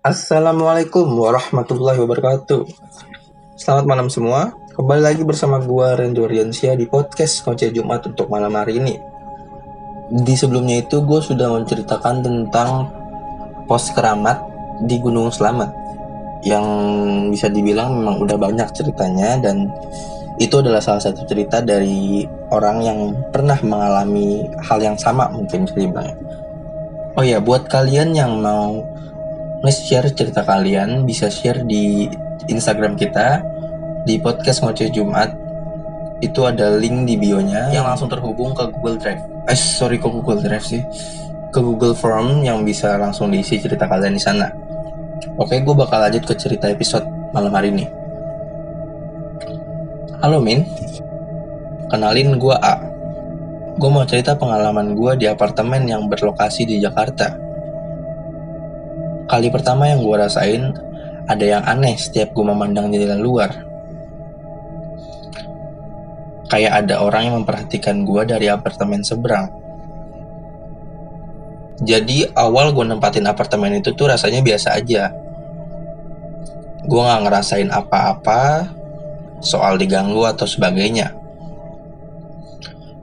Assalamualaikum warahmatullahi wabarakatuh. Selamat malam semua. Kembali lagi bersama gua Renzo Riansyah di podcast Kocek Jumat untuk malam hari ini. Di sebelumnya itu gue sudah menceritakan tentang pos keramat di Gunung Selamat yang bisa dibilang memang udah banyak ceritanya dan itu adalah salah satu cerita dari orang yang pernah mengalami hal yang sama mungkin ceritanya. Oh ya, buat kalian yang mau nge-share cerita kalian. Bisa share di Instagram kita di podcast ngoceh Jumat. Itu ada link di bionya yang langsung terhubung ke Google Drive. Eh sorry ke Google Drive sih. Ke Google Form yang bisa langsung diisi cerita kalian di sana. Oke gue bakal lanjut ke cerita episode malam hari ini. Halo Min. Kenalin gue A. Gue mau cerita pengalaman gue di apartemen yang berlokasi di Jakarta Kali pertama yang gue rasain, ada yang aneh setiap gue memandang jendela luar. Kayak ada orang yang memperhatikan gue dari apartemen seberang. Jadi awal gue nempatin apartemen itu tuh rasanya biasa aja. Gue gak ngerasain apa-apa soal diganggu atau sebagainya.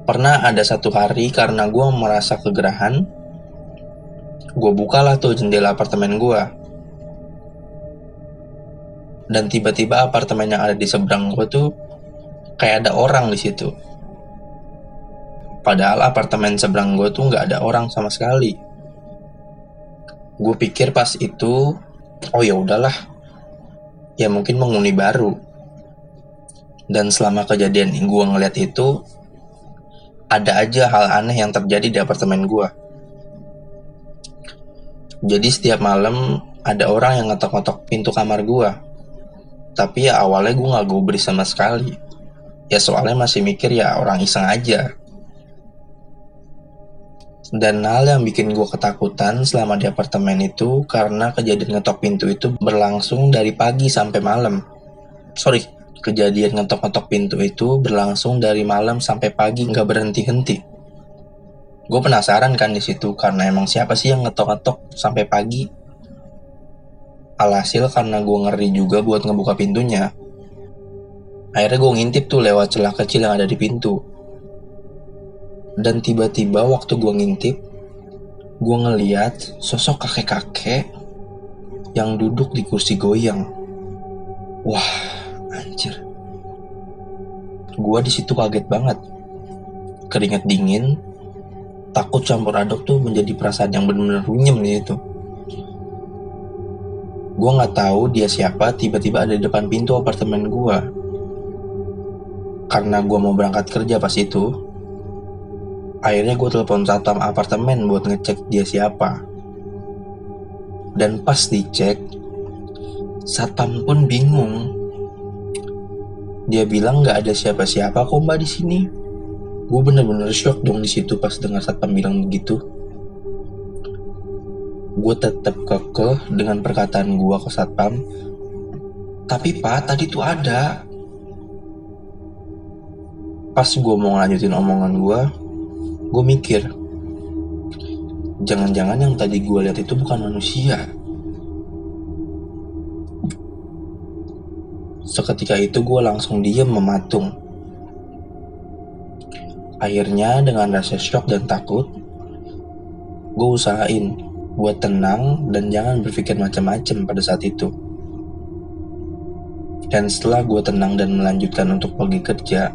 Pernah ada satu hari karena gue merasa kegerahan, gue bukalah tuh jendela apartemen gue. Dan tiba-tiba apartemen yang ada di seberang gue tuh kayak ada orang di situ. Padahal apartemen seberang gue tuh nggak ada orang sama sekali. Gue pikir pas itu, oh ya udahlah, ya mungkin menghuni baru. Dan selama kejadian gue ngeliat itu, ada aja hal aneh yang terjadi di apartemen gue jadi setiap malam ada orang yang ngetok-ngetok pintu kamar gua. Tapi ya awalnya gue gak gubris sama sekali. Ya soalnya masih mikir ya orang iseng aja. Dan hal yang bikin gue ketakutan selama di apartemen itu karena kejadian ngetok pintu itu berlangsung dari pagi sampai malam. Sorry, kejadian ngetok-ngetok pintu itu berlangsung dari malam sampai pagi nggak berhenti-henti gue penasaran kan di situ karena emang siapa sih yang ngetok-ngetok sampai pagi? Alhasil karena gue ngeri juga buat ngebuka pintunya. Akhirnya gue ngintip tuh lewat celah kecil yang ada di pintu. Dan tiba-tiba waktu gue ngintip gue ngeliat sosok kakek-kakek yang duduk di kursi goyang. Wah anjir. Gue di situ kaget banget. Keringat dingin takut campur aduk tuh menjadi perasaan yang benar-benar runyem nih itu. Gue nggak tahu dia siapa tiba-tiba ada di depan pintu apartemen gue karena gue mau berangkat kerja pas itu akhirnya gue telepon satpam apartemen buat ngecek dia siapa. Dan pas dicek satpam pun bingung. Dia bilang nggak ada siapa-siapa kok mbak di sini gue bener-bener shock dong di situ pas dengar satpam bilang begitu. Gue tetap kekeh dengan perkataan gue ke satpam tapi pak tadi tuh ada. Pas gue mau lanjutin omongan gue gue mikir jangan-jangan yang tadi gue lihat itu bukan manusia. Seketika itu gue langsung diem mematung Akhirnya dengan rasa shock dan takut, gue usahain buat tenang dan jangan berpikir macam-macam pada saat itu. Dan setelah gue tenang dan melanjutkan untuk pergi kerja,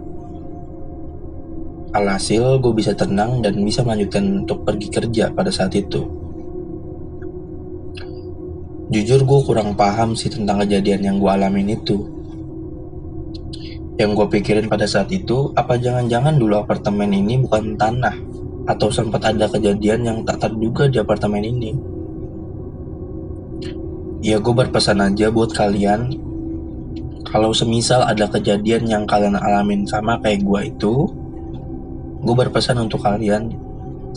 alhasil gue bisa tenang dan bisa melanjutkan untuk pergi kerja pada saat itu. Jujur gue kurang paham sih tentang kejadian yang gue alamin itu yang gue pikirin pada saat itu, apa jangan-jangan dulu apartemen ini bukan tanah? Atau sempat ada kejadian yang tak terduga di apartemen ini? Ya gue berpesan aja buat kalian, kalau semisal ada kejadian yang kalian alamin sama kayak gue itu, gue berpesan untuk kalian,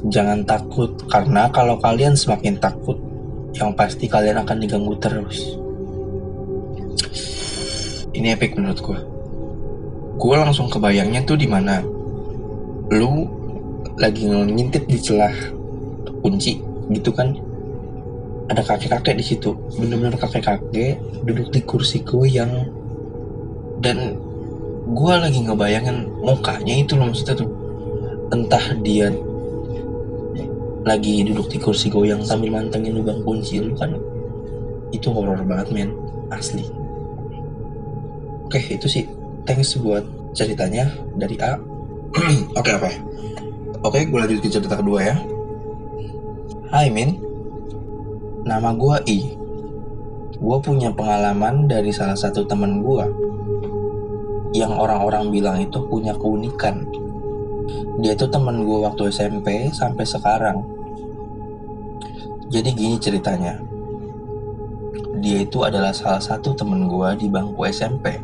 jangan takut. Karena kalau kalian semakin takut, yang pasti kalian akan diganggu terus. Ini epic menurut gue gue langsung kebayangnya tuh di mana? Lu lagi ngintip di celah kunci gitu kan? Ada kakek-kakek di situ bener-bener kakek-kakek duduk di kursi goyang dan gue lagi ngebayangin mukanya itu loh maksudnya tuh. Entah dia lagi duduk di kursi goyang sambil mantengin lubang kunci lu kan? Itu horor banget men. Asli. Oke itu sih thanks buat ceritanya dari A. Oke oke oke gue lanjut ke cerita kedua ya. Hai Min. Nama gue I. Gue punya pengalaman dari salah satu teman gue yang orang-orang bilang itu punya keunikan. Dia itu temen gue waktu SMP sampai sekarang. Jadi gini ceritanya. Dia itu adalah salah satu temen gue di bangku SMP.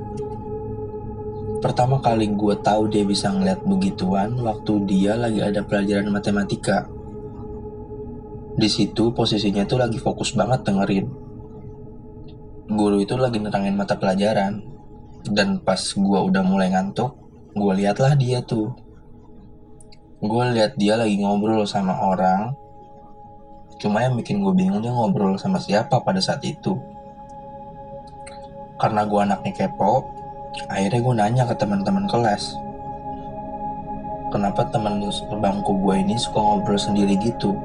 Pertama kali gue tahu dia bisa ngeliat begituan waktu dia lagi ada pelajaran matematika. Di situ posisinya tuh lagi fokus banget dengerin. Guru itu lagi nerangin mata pelajaran. Dan pas gue udah mulai ngantuk, gue liatlah dia tuh. Gue liat dia lagi ngobrol sama orang Cuma yang bikin gue bingung dia ngobrol sama siapa pada saat itu. Karena gue anaknya kepo, akhirnya gue nanya ke teman-teman kelas. Kenapa teman bangku gue ini suka ngobrol sendiri gitu?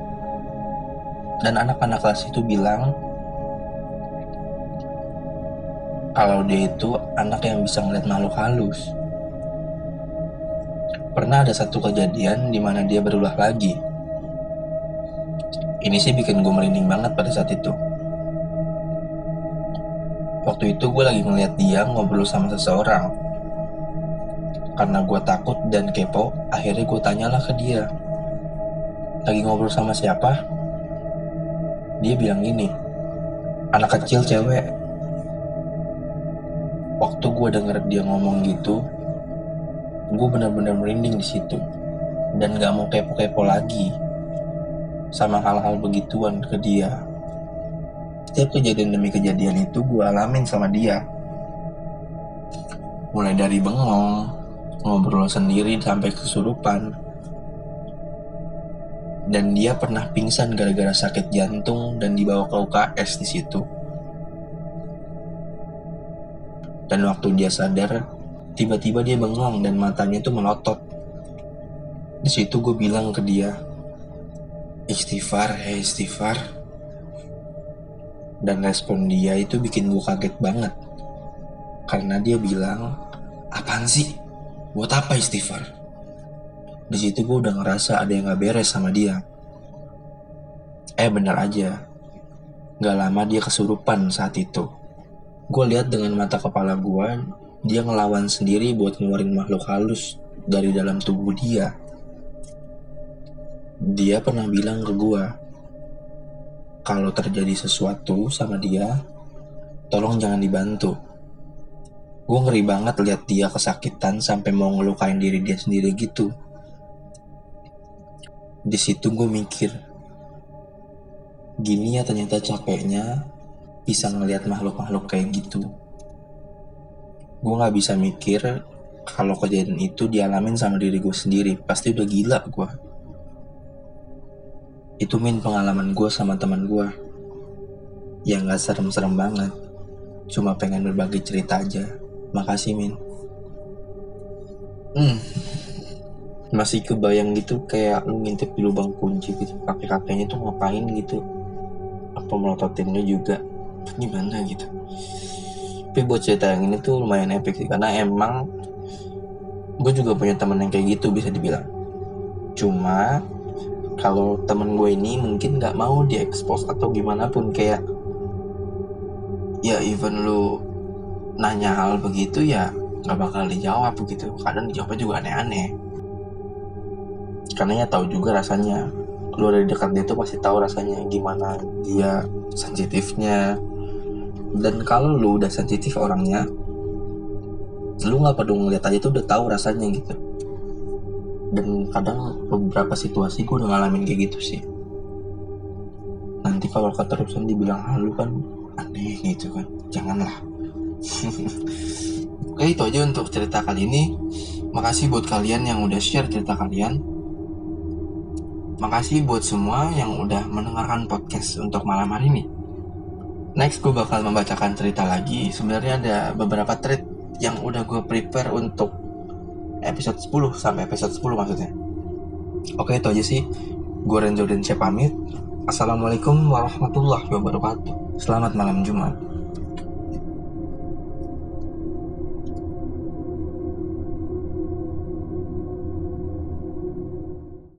Dan anak-anak kelas itu bilang, kalau dia itu anak yang bisa ngeliat makhluk halus. Pernah ada satu kejadian di mana dia berulah lagi ini sih bikin gue merinding banget pada saat itu. Waktu itu gue lagi ngeliat dia ngobrol sama seseorang. Karena gue takut dan kepo, akhirnya gue tanyalah ke dia. Lagi ngobrol sama siapa? Dia bilang gini, anak kecil cewek. Waktu gue denger dia ngomong gitu, gue bener-bener merinding di situ dan gak mau kepo-kepo lagi sama hal-hal begituan ke dia. Setiap kejadian demi kejadian itu gue alamin sama dia. Mulai dari bengong, ngobrol sendiri sampai kesurupan. Dan dia pernah pingsan gara-gara sakit jantung dan dibawa ke UKS di situ. Dan waktu dia sadar, tiba-tiba dia bengong dan matanya itu melotot. Di situ gue bilang ke dia, istighfar hei istighfar dan respon dia itu bikin gue kaget banget. Karena dia bilang apaan sih? Buat apa istighfar? Di situ gue udah ngerasa ada yang gak beres sama dia. Eh bener aja. Gak lama dia kesurupan saat itu. Gue lihat dengan mata kepala gue dia ngelawan sendiri buat ngeluarin makhluk halus dari dalam tubuh dia. Dia pernah bilang ke gue kalau terjadi sesuatu sama dia tolong jangan dibantu. Gue ngeri banget lihat dia kesakitan sampai mau ngelukain diri dia sendiri gitu. Di situ gue mikir gini ya ternyata capeknya bisa ngelihat makhluk-makhluk kayak gitu. Gue nggak bisa mikir kalau kejadian itu dialamin sama diri gue sendiri. Pasti udah gila gue itu min pengalaman gue sama teman gue yang gak serem-serem banget. Cuma pengen berbagi cerita aja. Makasih min. Hmm. Masih kebayang gitu kayak lu ngintip di lubang kunci gitu. Kakek-kakeknya tuh ngapain gitu? Apa melototinnya juga? Gimana gitu? Tapi buat cerita yang ini tuh lumayan epic sih. Karena emang gue juga punya temen yang kayak gitu bisa dibilang. Cuma kalau temen gue ini mungkin nggak mau diekspos atau gimana pun kayak ya even lu nanya hal begitu ya nggak bakal dijawab begitu kadang dijawabnya juga aneh-aneh. Karena ya tahu juga rasanya. Lu dari dekat dia tuh pasti tahu rasanya gimana dia sensitifnya. Dan kalau lu udah sensitif orangnya lu nggak perlu ngeliat aja tuh udah tahu rasanya gitu dan kadang beberapa situasi gue udah ngalamin kayak gitu sih. Nanti kalau keterusan dibilang halu kan aneh gitu kan. Janganlah. Oke itu aja untuk cerita kali ini. Makasih buat kalian yang udah share cerita kalian. Makasih buat semua yang udah mendengarkan podcast untuk malam hari ini. Next gue bakal membacakan cerita lagi. Sebenarnya ada beberapa thread yang udah gue prepare untuk episode 10 sampai episode 10 maksudnya. Oke itu aja sih. Gue Renzo dan pamit. Assalamualaikum warahmatullahi wabarakatuh. Selamat malam Jumat.